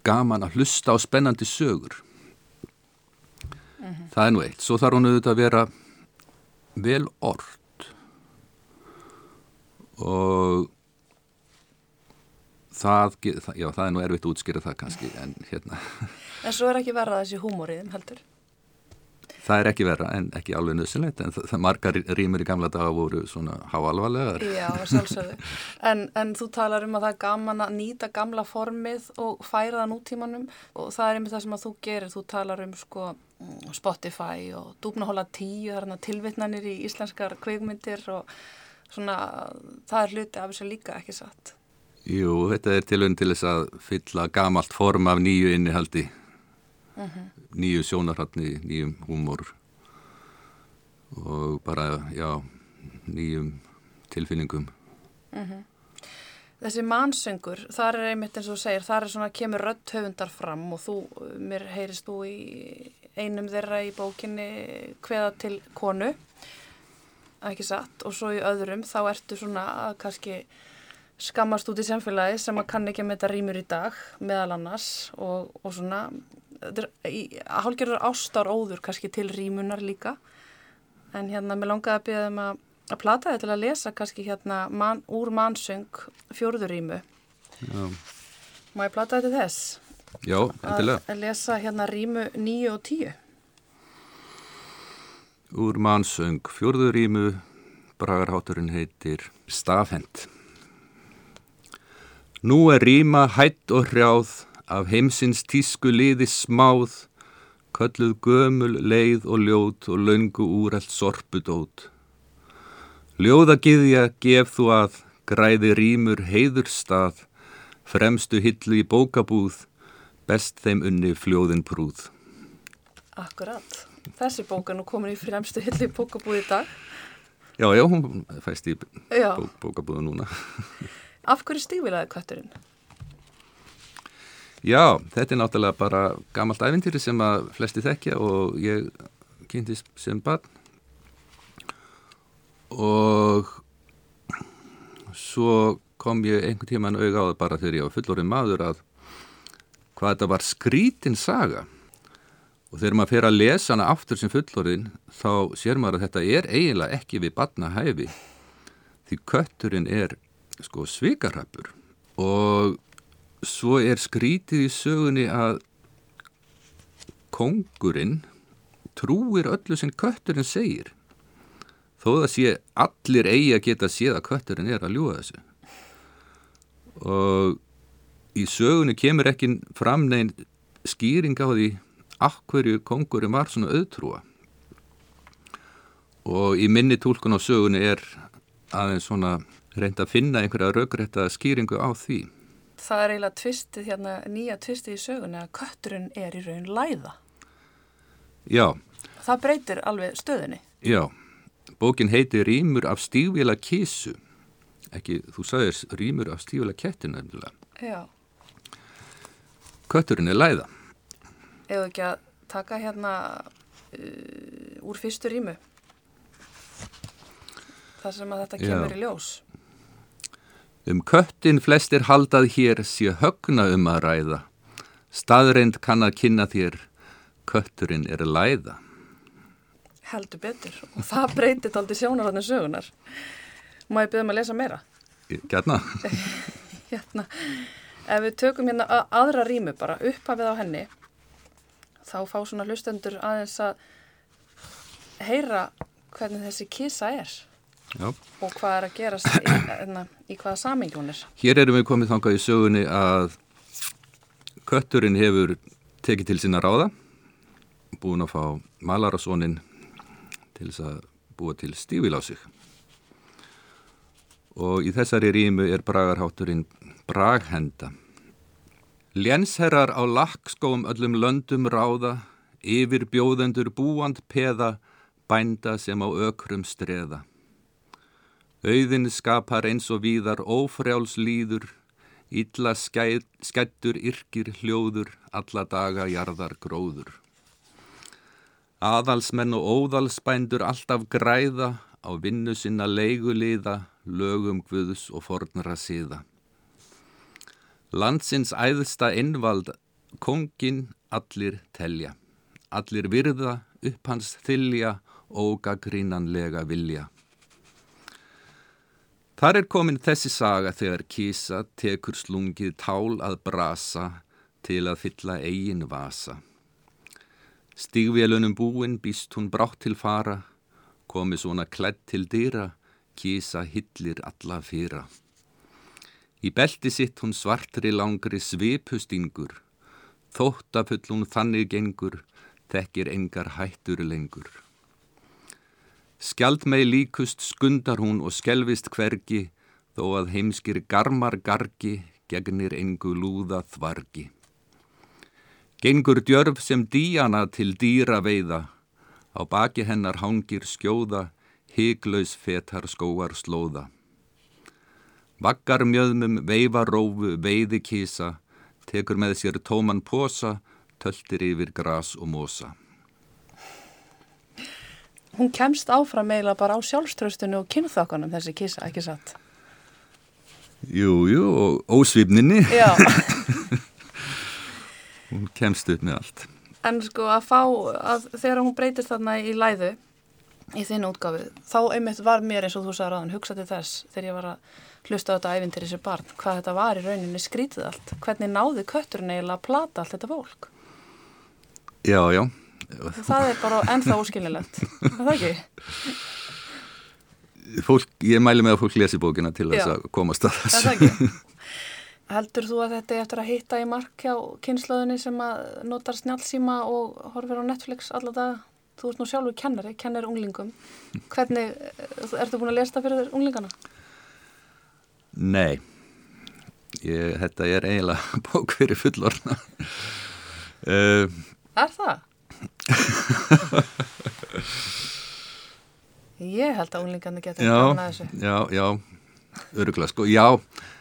S9: gaman að hlusta á spennandi sögur. Það er nú eitt. Svo þarf hún auðvitað að vera vel orð og það, það, já, það er nú erfitt að útskýra það kannski en hérna,
S8: En svo er ekki verða þessi húmóriðum heldur.
S9: Það er ekki verra en ekki alveg nöðsynlegt en það, það margar rýmur í gamla daga voru svona háalvarlegar.
S8: Já, sjálfsögðu. En, en þú talar um að það er gaman að nýta gamla formið og færa það nútímanum og það er einmitt það sem að þú gerir. Þú talar um sko mm, Spotify og Dúbnahóla 10, það er hana tilvitnanir í íslenskar kveikmyndir og svona það er hluti af þessu líka ekki satt.
S9: Jú, þetta er tilhörn til þess að fylla gamalt form af nýju innihaldi, nýju sjónarhaldni, nýjum húmor og bara, já, nýjum tilfinningum.
S8: Þessi mannsöngur, þar er einmitt eins og þú segir, þar er svona kemur rödd höfundar fram og þú, mér heyrist þú í einum þeirra í bókinni hveða til konu, ekki satt, og svo í öðrum þá ertu svona að kannski skammast út í samfélagi sem að kann ekki með þetta rýmur í dag meðal annars og, og svona hálfgerður ástar óður kannski til rýmunar líka. En hérna mér langaði að byrja um að, að plata þið til að lesa kannski hérna man, úr mannsöng fjórðurýmu
S9: Já,
S8: má ég plata þetta þess?
S9: Já endilega.
S8: að lesa hérna rýmu 9 og 10
S9: Úr mannsöng fjórðurímu, bragarhátturinn heitir Stafhend. Nú er ríma hætt og hrjáð af heimsins tísku liði smáð, kölluð gömul, leið og ljót og löngu úrælt sorpudót. Ljóðagiðja gef þú að, græði rímur heiður stað, fremstu hillu í bókabúð, best þeim unni fljóðin prúð.
S8: Akkurat, þessi bók er nú komin í fremstu hillu í bókabúð í dag
S9: Já, já, hún fæst í bókabúðu núna.
S8: Af hverju stígvilaði kötturinn?
S9: Já, þetta er náttúrulega bara gamalt æfintýri sem að flesti þekkja og ég kynntist sem barn. Og svo kom ég einhvern tíman auðvitað á það bara þegar ég var fullorinn maður að hvað þetta var skrítin saga. Og þegar maður fer að lesa hana aftur sem fullorinn þá sér maður að þetta er eiginlega ekki við barna hæfi því kötturinn er sko svikarrappur og svo er skrítið í sögunni að kongurinn trúir öllu sem kötturinn segir. Þó það sé allir eigi að geta séð að kötturinn er að ljúa þessu. Og í sögunni kemur ekki fram neginn skýring á því af hverju kongurinn var svona auðtrúa. Og í minni tólkun á sögunni er aðeins svona reynd að finna einhverja raugrætta skýringu á því
S8: Það er eiginlega tvistið hérna, nýja tvistið í sögunni að kötturinn er í raun læða.
S9: Já,
S8: Það breytir alveg stöðunni.
S9: Já, bókin heiti Rýmur af stígvila kísu. Ekki, þú sagðir Rýmur af stígvila kettinu nefnilega.
S8: Já.
S9: Kötturinn er læða.
S8: Eða ekki að taka hérna uh, úr fyrstu rýmu. Það sem að þetta
S9: Já.
S8: kemur í ljós.
S9: Um köttin flestir haldað hér sé högna um að ræða. Staðreind kann að kynna þér, kötturinn er læða.
S8: Heldur betur. Og það breytir aldrei sjónarhóðin sögunar. Má ég byrja um að lesa meira?
S9: Gjarna?
S8: Hérna. Ef við tökum hérna a- aðra rýmu bara upphafið á henni, þá fá svona hlustendur aðeins að heyra hvernig þessi kisa er
S9: Já.
S8: og hvað er að gerast í, hérna, í hvaða er.
S9: Hér erum við komið þangað í sögunni að kötturinn hefur tekið til sína ráða, búin að fá malarasónin til þess að búa til stífil á sig. Og í þessari rýmu er bragarhátturinn braghenda. Lénsherrar á lakkskóm öllum löndum ráða, yfir bjóðendur búand peða, bænda sem á ökrum streða. Auðin skapar eins og víðar ófrjáls líður, illa skættur yrkir hljóður, alla daga jarðar gróður. Aðalsmenn og óðalsbændur alltaf græða, á vinnu sinna leiguliða, lögum guðs og fornra síða. Landsins æðsta innvald kongin allir telja, allir virða upp hans þylja ógagrínanlega vilja. Þar er komin þessi saga þegar kísa tekur slungið tál að brasa til að fylla eigin vasa. Stígvélunum búin býst hún brátt til fara, komi svona kledd til dýra, kísa hillir alla fyrra. Í belti sitt hún svartri langri svipustingur, þóttafull hún þannig gengur, þekkir engar hættur lengur. Skjald mei líkust skundar hún og skelvist hvergi, þó að heimskir garmar gargi, gegnir engu lúða þvargi. Gengur djörf sem díjana til dýra veiða, á baki hennar hangir skjóða, hyglaus fetar skóar slóða. Vaggar mjöðmum veifa rófu veiði kísa, tekur með sér tóman posa, töltir yfir gras og mosa.
S8: Hún kemst áfram eiginlega bara á sjálfströstunni og kynþokkanum þessi kísa, ekki satt?
S9: Jú, jú, og ósvipninni.
S8: Já.
S9: hún kemst upp með allt.
S8: En sko að fá, að þegar hún breytist þarna í læðu, í þinn útgáfið, þá einmitt var mér eins og þú sagði ráðan, hugsa til þess þegar ég var að hlusta á þetta æfinn til þessi barn, hvað þetta var í rauninni skrítið allt. Hvernig náði kötturinn eiginlega að plata allt þetta fólk?
S9: Já, já.
S8: Það er bara ennþá óskilinlegt, er það ekki?
S9: Fólk, ég mæli með að fólk lesi bókina til þess að komast að þessu.
S8: Er það ekki? Heldur þú að þetta er eftir að hitta í mark hjá kynnslöðunni sem að notar snjálfsíma og horfir á Netflix alla dag? Þú ert nú sjálfur kennari, kennari unglingum. Hvernig, ertu búin að lesa það fyrir unglingana?
S9: Nei, ég, þetta er eiginlega bók fyrir fullorna. uh,
S8: Er það? Ég held að unglingarnir
S9: já,
S8: gaman að þessu.
S9: já, já, öruglega sko. Já,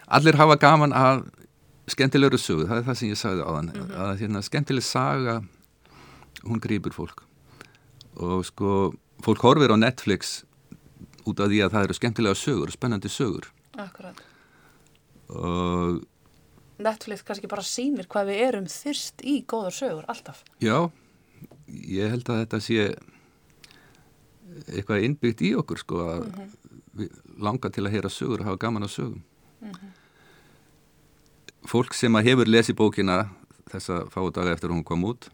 S9: allir hafa gaman að skemmtilegur sögu, það er það sem ég sagði á þann. Að hérna, skemmtileg saga, hún grýpur fólk. Og sko, fólk horfir á Netflix út af því að það eru skemmtilega sögur, spennandi sögur.
S8: Akkurat.
S9: Og
S8: Netflix kannski bara sýnir hvað við erum þyrst í góðar sögur, alltaf.
S9: Já, ég held að þetta sé eitthvað innbyggt í okkur sko að við langar til að heyra sögur og hafa gaman að sögum. Fólk sem að hefur lesið bókina þessa fáu daga eftir að hún kom út,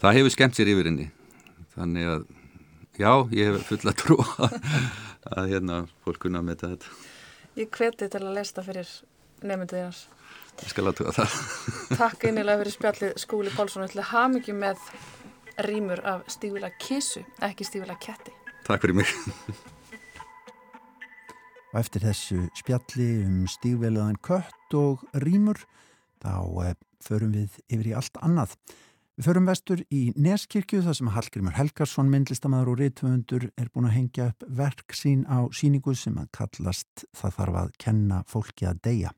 S9: það hefur skemmt sér yfir henni. Þannig að, já, ég hef fulla trú að, að hérna fólk kunna með þetta.
S8: Ég hveti til að lesta fyrir nefndið hans.
S9: Ég skal að tuga það.
S8: Takk einilega fyrir spjallið Skúli Pálsson og ætla hamingi með rýmur af stífila kísu, ekki stífila ketti.
S9: Takk fyrir mig.
S1: Og eftir þessu spjalli um stígveluðan kött og rýmur, þá eh, förum við yfir í allt annað. Við förum vestur í Neskirkju þar sem Hallgrimur Helgarsson, myndlistamæður og rithöfundur er búin að hengja upp verk sín á síningu sem að kallast Það þarf að kenna fólki að deyja.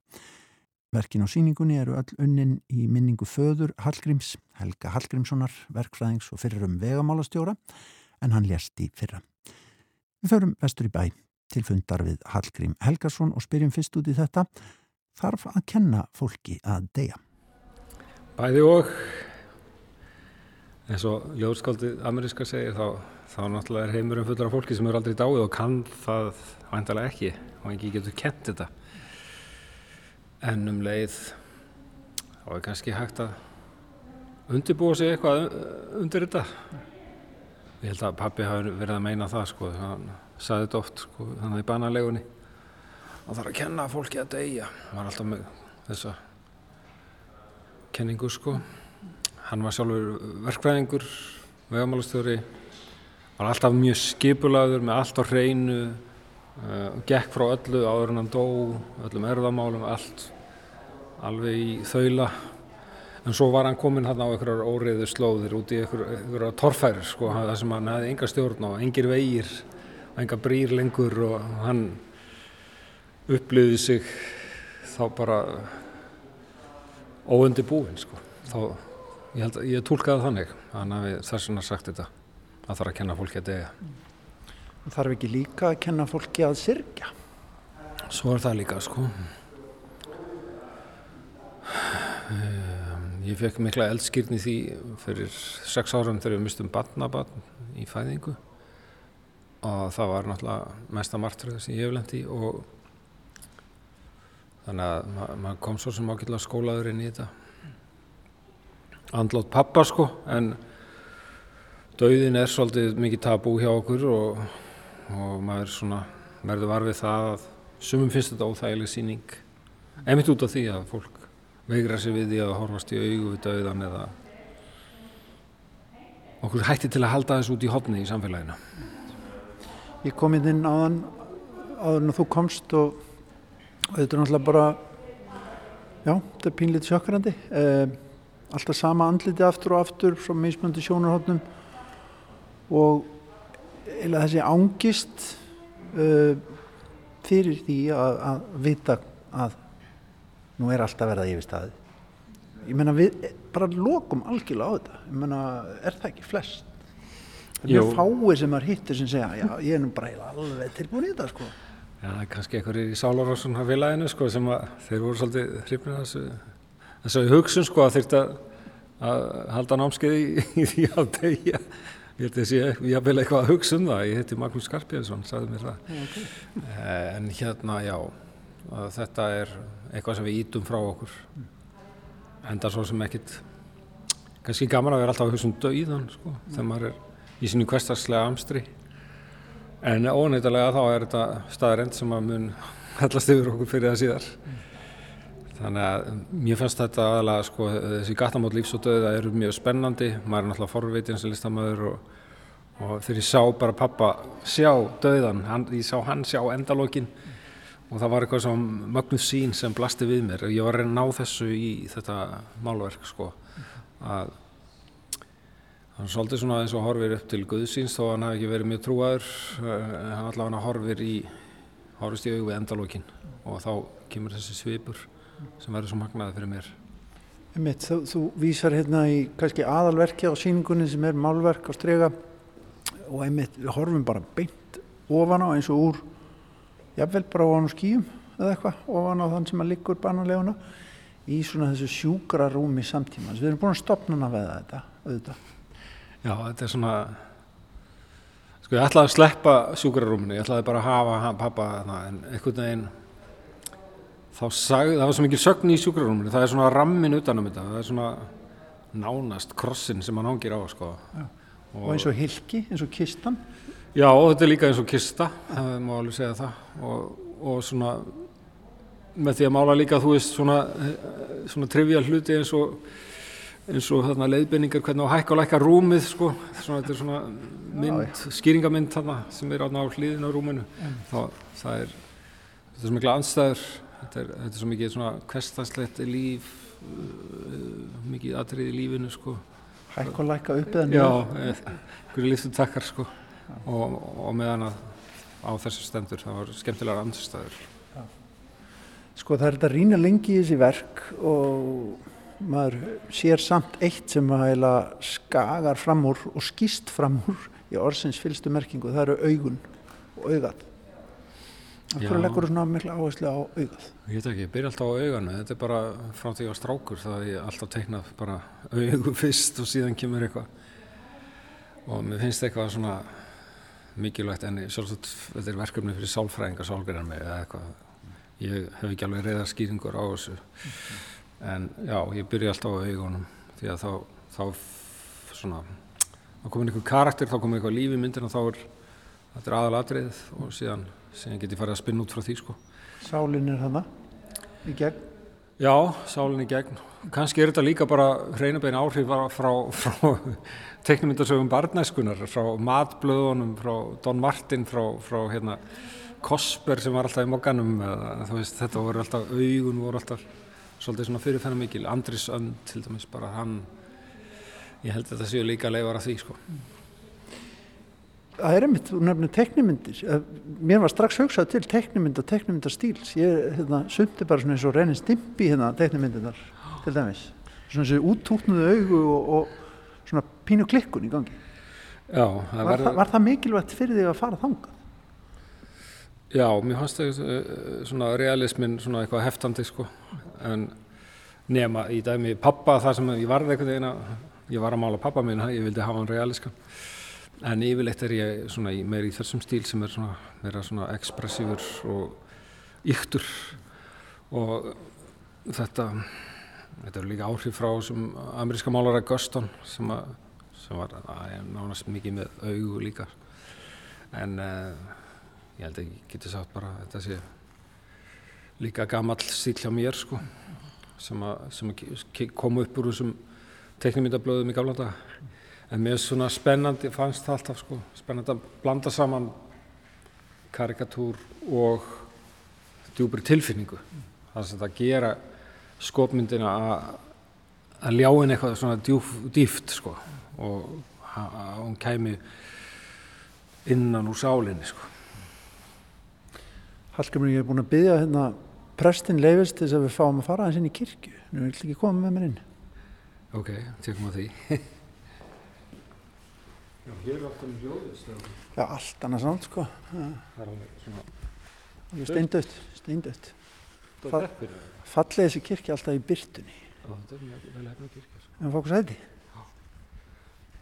S1: Verkin á síningunni eru öll unnin í minningu föður Hallgrims, Helga Hallgrimssonar, verkfræðings og fyrrum vegamálastjóra, en hann lést í fyrra. Við förum vestur í bæ til fundar við Hallgrím Helgarsson og spyrjum fyrst út í þetta. Þarf að kenna fólki að deyja.
S10: Bæði og eins og ljóðskaldið ameríska segir þá, þá náttúrulega er heimurum fullur af fólki sem eru aldrei dáið og kann það væntalega ekki og ekki getur kent þetta en um leið þá er kannski hægt að undirbúa sig eitthvað uh, undir þetta. Ég held að pappi hafi verið að meina það sko, hann saði þetta oft sko, þannig í banalegunni. Hann þarf að kenna fólki að deyja. Hann var alltaf með þessa kenningu sko. Hann var sjálfur verkfræðingur vegamálastjóri. Var alltaf mjög skipulaður með allt á hreinu uh, gekk frá öllu áður en hann dó öllum erðamálum, allt alveg í þaula en svo var hann kominn hann á einhverjar óriðu slóðir út í einhverjar torfærir sko, það sem hann hefði enga stjórn á engir vegir, enga brýr lengur og hann upplýði sig þá bara óundi búinn sko. þá, ég held ég tólkaði þannig þannig að við þess vegna sagt þetta að það þarf að kenna fólki að deyja
S1: Þarf ekki líka að kenna fólki að syrkja?
S10: Svo er það líka sko. Um, ég fekk mikla eldskýrni því fyrir sex árum þegar við mistum barnabarn í fæðingu. Og það var náttúrulega mesta martröð sem ég hef lendi og þannig að ma maður kom svo sem ákveðlega skólaður inn í þetta. Andlátt pappa sko en dauðin er svolítið mikið tabú hjá okkur og, og maður svona verður varfið það að sumum finnst þetta óþægileg síning einmitt út af því að fólk veigra sér við því að horfast í augu við dauðan eða okkur hætti til að halda þessu út í hodni í samfélaginu.
S1: Ég kom inn áðan áður en þú komst og, þetta er náttúrulega bara já, þetta er pínlítið sjökkrandi eh, alltaf sama andliti aftur og aftur frá mismöndi sjónarhóttnum og eða þessi ángist uh, fyrir því að, að vita að nú er alltaf verið að yfir staði ég menna við bara lokum algjörlega á þetta. Ég menna er það ekki flest? Það er mjög fáið sem er hittir sem segja já ég er nú bara alveg tilbúin í þetta sko.
S10: Já, kannski einhverjir í Sálarósson að vilaðinu sko sem að þeir voru svolítið hrifnir þessu þessu hugsun sko að þurft að, að halda námskeið í, í því að tegja ég held að sé, ég haf vel eitthvað að hugsa um það ég heiti Magnús Skarpjæðsson, sagði mér það okay. en hérna já þetta er eitthvað sem við ítum frá okkur enda svo sem ekkit kannski gaman að vera alltaf að hugsa um dauðan sko, mm. þegar maður er í sínu kvestarslega amstri en ónættilega þá er þetta staðarind sem að mun hellast yfir okkur fyrir það síðar mm. Þannig að mér fannst þetta aðalega sko, þessi gatamót lífs og dauða eru mjög spennandi. Maður er náttúrulega forveitin sem listamöður og, og þegar ég sá bara pappa sjá dauðan, hann, ég sá hann sjá endalókin og það var eitthvað svona mögnuð sín sem blasti við mér. Og ég var að reyna að ná þessu í þetta málverk sko. Að hann svolítið svona eins og horfir upp til Guðsins þó hann hafi ekki verið mjög trúaður eh, hann allavega horfir í horfist í auðvið endalókin og þá kemur þessi svipur sem verður svo magnaði fyrir mér
S1: Einmitt, þú, þú vísar hérna í kannski aðalverki á síningunni sem er málverk á strega og einmitt við horfum bara beint ofan á eins og úr jafnvel bara ofan á skýjum eða eitthvað ofan á þann sem að liggur bananleguna í svona þessu sjúkra rúmi samtíma við erum búin að stopna við þetta auðvitað.
S10: Já, þetta er svona sko ég ætlaði að sleppa sjúkra rúminu, ég ætlaði bara að hafa pappa þarna en einhvern veginn þá sagði, það var svo mikið sögn í sjúkra rúminu, það er svona rammin utanum þetta, það er svona nánast krossin sem hann ángir á sko.
S1: og, og eins og hilki, eins og kistan.
S10: Já, þetta er líka eins og kista, það má alveg segja það. Og, og svona með því að mála líka þú veist svona, svona trivial hluti eins og eins og þarna leiðbynningar hvernig á hækka og lækka rúmið sko, svona þetta er svona mynd, skýringamynd þarna sem er á hlýðin á rúminu. Þá það er, þetta er svo mikla anstæður þetta er, þetta er svo mikið svona kvestaslegt líf uh, mikið atrið í lífinu sko.
S1: Hækka og lækka upp eða nýja
S10: Já, einhverju líftum takkar sko. Og, og meðan að á þessu stendur það var skemmtilegar andstæður. Ja.
S1: Sko það er þetta rína lengi í þessi verk og maður sér samt eitt sem að heila skagar fram úr og skýst fram úr í orðsins fylstu merkingu, það eru augun og augað af hverju leggur þú svona mikla áherslu á augað?
S10: Ég veit ekki, ég byrja alltaf á auganu þetta er bara frá því að strákur það er alltaf teiknað bara augu fyrst og síðan kemur eitthvað. Og mér finnst eitthvað svona mikilvægt en sjálfsagt þetta er verkefni fyrir sálfræðingar sálgrinnar mig eða eitthvað. Ég hef ekki alveg reyðar skýringur á þessu. En já, ég byrja alltaf á augunum því að þá, þá svona þá komir einhver karakter, þá komir eitthvað líf í myndin og þá er þetta er aðalatrið og síðan, síðan get ég farið að spinna út frá því sko.
S1: Sálinn er hana í gegn.
S10: Já, sálinn í gegn. Kannski er þetta líka bara hreinabein áhrif frá, frá teknumyndasögum barnæskunar, frá matblöðunum, frá Don Martin, frá, frá hérna, Kosper sem var alltaf í mokkanum, þetta voru alltaf, augun voru alltaf svolítið svona fyrirfennar mikil, Andris Önd til dæmis, bara hann, ég held að þetta séu líka leifar af því sko.
S1: Það er einmitt, þú nefnir teknimyndir, mér var strax hugsað til teknimynd og teknimyndastíls, ég hérna, sundi bara svona eins og reynir stimpi hérna teknimyndinar til dæmis, svona eins og úttúknuðu augu og, og svona pínu klikkun í gangi.
S10: Já,
S1: það var, það, var það mikilvægt fyrir þig að fara þangað?
S10: Já, mér fannst það uh, svona realismin svona eitthvað heftandi sko, en nema í dæmi pappa þar sem ég varði einhvern veginn að ég var að mála pappa minn, ég vildi hafa hann realiskan en yfirleitt er ég svona meir í þessum stíl sem er svona meira svona ekspressífur og yktur og þetta þetta eru líka áhrif frá sem ameríska málara Guston sem, að, sem var nánast mikið með augu líka. En uh, ég held að ég geti sagt bara þetta sé líka gammal stíl hjá mér sko sem, að, sem að kom upp úr þessum teknimyndablöðum í gamla daga en mér er svona spennandi, fannst það alltaf sko spennandi að blanda saman karikatúr og djúbri tilfinningu þannig að það gera skopmyndina að ljá henni eitthvað svona djúf, dýft sko og að hún kæmi innan úr sálinni sko
S1: Hallgrimur, ég er búin að byggja hérna prestin leifist þess að við fáum að fara aðeins inn í kirkju. Nú vil ekki koma með mér inn.
S10: Ok, tekum á því. Já, hér er alltaf mjög hljóðist.
S1: Já, allt annars nátt, sko.
S10: Það er alveg svona...
S1: Er steindött, steindött.
S10: Það er heppir.
S1: Fallið þessi kirkja alltaf í byrtunni.
S10: Já, þetta er mjög vel hefna kirkja. Sko.
S1: En fókus hætti? Já.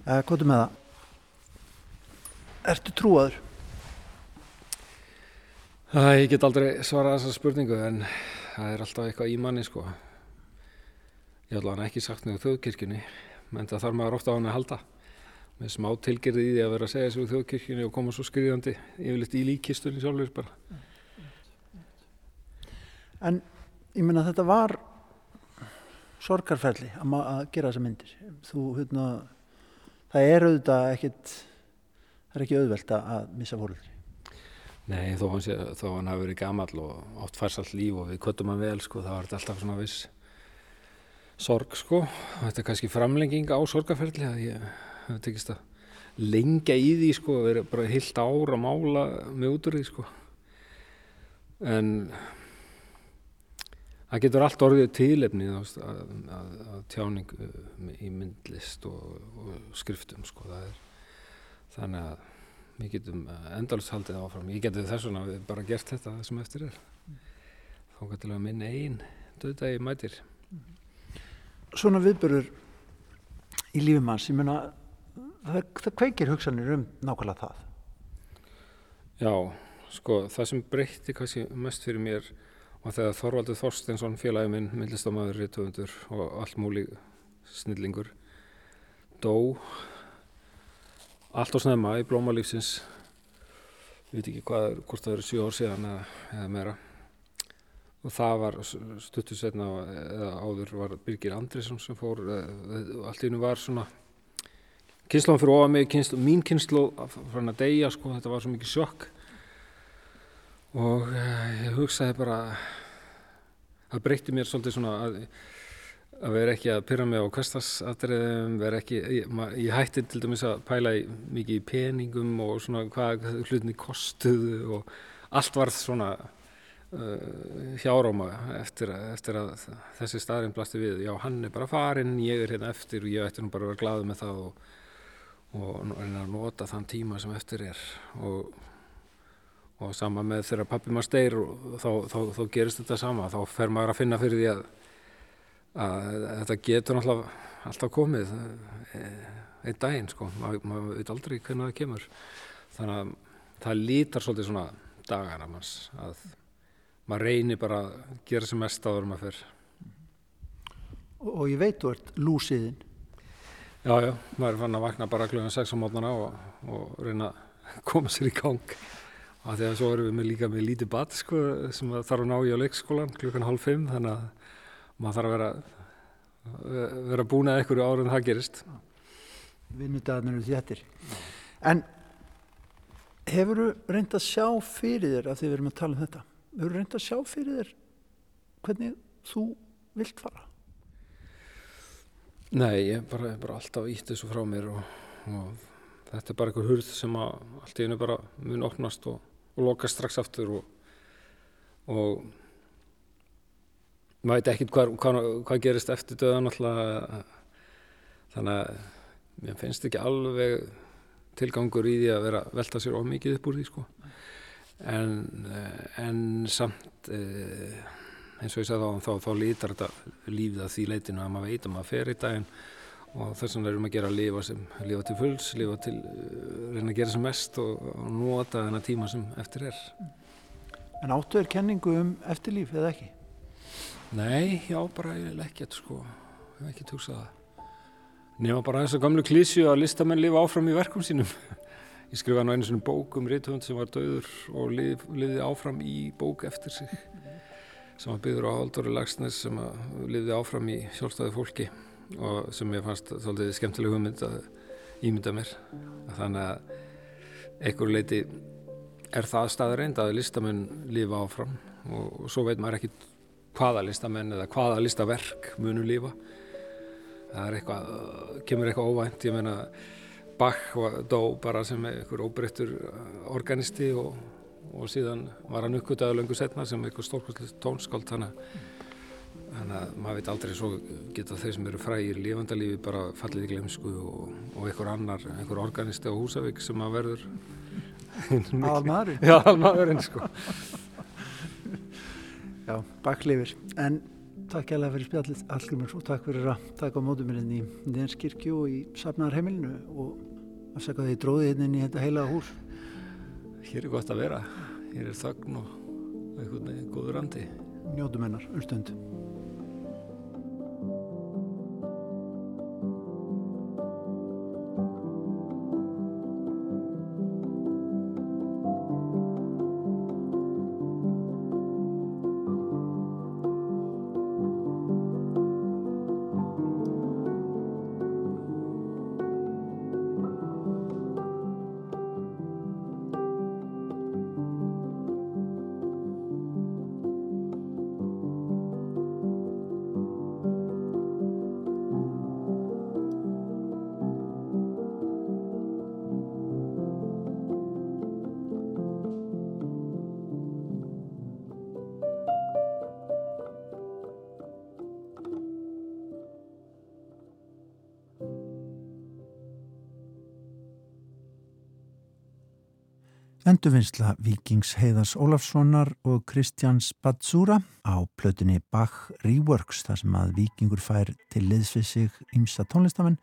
S1: Uh, Hvað er með það? Ertu trúaður?
S10: Það, ég get aldrei svarað þessa spurningu en það er alltaf eitthvað í manni sko. Ég hef alveg ekki sagt nefnir þjóðkirkjunni, menn það þarf maður ofta á hann að halda. Með smá tilgerði í því að vera að segja þessu þjóðkirkjunni og koma svo skriðandi yfirleitt í líkistunni sjálfur bara.
S1: En ég menna þetta var sorgarferli að, að gera þessa myndir. Þú, hérna, það er auðvitað ekkit, það er ekki auðvelt að missa fóröldri.
S10: Nei, þó hann, sé, þó hann hafi verið gammal og oft færsalt líf og við köttum hann vel, sko, það var alltaf svona viss sorg, sko. Þetta er kannski framlenging á sorgarferli að ég hef tekist að lengja í því, sko, að vera bara heilt ár að mála með út úr því, sko. En það getur allt orðið tilefnið að, að, að tjáning í myndlist og, og skriftum, sko, er þannig að við getum endalust haldið áfram. Ég geti þess vegna við bara gert þetta sem eftir er. Þá getur við að minna einn döðdagi mætir.
S1: Svona viðbörur í lífum hans, ég menna það, það kveikir hugsanir um nákvæmlega það.
S10: Já, sko, það sem breytti kannski mest fyrir mér og þegar Þorvaldur Þorstensson félagi minn, myndlistamæður, réttöfundur og allmúli snillingur dó allt á snemma í blómalífsins ég veit ekki hvað, hvort það eru 7 ár síðan eða, eða meira. Og það var stuttu setna eða áður var Birgir Andrisson sem fór allt í hennu var svona kynnslóðan fyrir ofað mig kynslu, mín kynnslóð frá hann að deyja sko, þetta var svo mikið sjokk. Og ég hugsaði bara það breytti mér svolítið svona að að vera ekki að pyrra mig á kvastasadriðum, vera ekki, ég, ég hætti til dæmis að pæla í, mikið í peningum og svona hvað hlutinni kostuðu og allt varð svona uh, hjáróma eftir, eftir að þessi staðarinn blasti við, já hann er bara farinn, ég er hérna eftir og ég ætti nú bara að vera glaðið með það og, og reyna að nota þann tíma sem eftir er. Og, og sama með þegar pappi maður steyr og þá, þá, þá gerist þetta sama, þá fer maður að finna fyrir því að að þetta getur náttúrulega alltaf komið einn daginn sko, maður ma veit aldrei hvernig það kemur. Þannig að það lítar svolítið svona dagana manns að maður reynir bara að gera sem mest áður maður fyrr
S1: og, og ég veit þú ert lúsiðinn
S10: Já, já, maður fann að vakna bara klukkan 6 á mótnana og, og reyna að koma sér í gang. Og þegar svo erum við með líka með lítið bat sko, sem þarf að ná í á leikskólan klukkan halv 5 þannig að maður þarf að vera vera búin að einhverju árum það gerist.
S1: Vinnudagarnir eru þéttir En hefur þú reynd að sjá fyrir þér að þið verum að tala um þetta hefur þú reynd að sjá fyrir þér hvernig þú vilt fara?
S10: Nei, ég bara, bara alltaf ítt þessu frá mér og, og þetta er bara einhver hurð sem að allt í hennu bara mun opnast og, og loka strax aftur og, og maður veit ekkert hvað, hvað, hvað gerist eftir döðan alltaf þannig að mér finnst ekki alveg tilgangur í því að vera velta sér of mikið upp úr því sko. En, en samt eh, eins og ég sagði þá, þá, þá lítar þetta lífið að því leitinu að maður veit að maður fer í daginn og þess vegna erum að gera að lifa sem lifa til fulls, lifa til uh, reyna að gera sem mest og, og nota þennan tíma sem eftir er.
S1: En áttu er kenningu um eftirlíf eða ekki?
S10: Nei, já, bara ekkert sko, ég hef ekki tugsað það. Nema bara þess að gamlu klísju að listamenn lifa áfram í verkum sínum. Ég skrifaði nú einu svona bók um rithund sem var döður og lif, lifiði áfram í bók eftir sig sem var byggður á Halldóri Lagsnes sem lifiði áfram í sjálfstæði fólki og sem ég fannst svolítið skemmtileg hugmynd að ímynda mér. Þannig að einhver leiti er það staður reynd að listamenn lifa áfram og, og svo veit maður ekki hvaða listamenn eða hvaða listaverk munu lifa. Það er eitthvað, kemur eitthvað óvænt ég meina Bach dó bara sem einhver óbreyttur organisti og, og síðan var hann uppgötaði löngu setna sem einhver stórkvöldslega tónskáld þannig að maður veit aldrei svo geta þeir sem eru frægir lífandalífi bara fallið í glemsku og, og einhver annar, einhver organisti á Húsavík sem að verður
S1: Almaðurinn.
S10: Já, almaðurinn sko.
S1: Já, baklifir en takk alveg fyrir spjallið Hallgrimur og takk fyrir að taka á mótum mér inn í Nenskirkju og í Safnarheimilinu og að segja að þið dróðið hérna inn í þetta heilaða hús
S10: Hér er gott að vera. Hér er þögn og veginn góður andi.
S1: Njótum hennar um stund Endurvinnsla Víkings Heiðars Ólafssonar og Kristjáns Batsúra á plötunni Bach Reworks þar sem að Víkingur fær til liðsvið sig ímsa tónlistamenn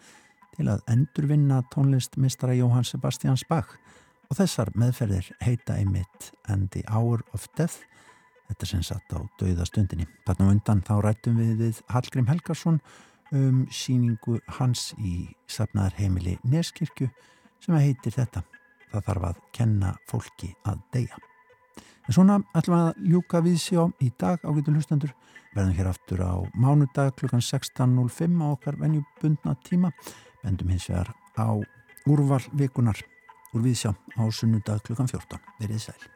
S1: til að endurvinna tónlistmistara Jóhann Sebastians Bach. Og þessar meðferðir heita einmitt And the Hour of Death. Þetta sem satt á dauðastundinni. Þarna undan þá rættum við við Hallgrím Helgarsson um síningu hans í safnaðar heimili Neskirkju sem heitir þetta það þarf að kenna fólki að deyja. En svona ætlum við að ljúka við sjá í dag á getur hlustendur. Verðum hér aftur á mánudag klukkan 16.05 á okkar venjubundna tíma. Bendum hins vegar á úrval vikunar úr við sjá á sunnudag klukkan 14. Verið sæl.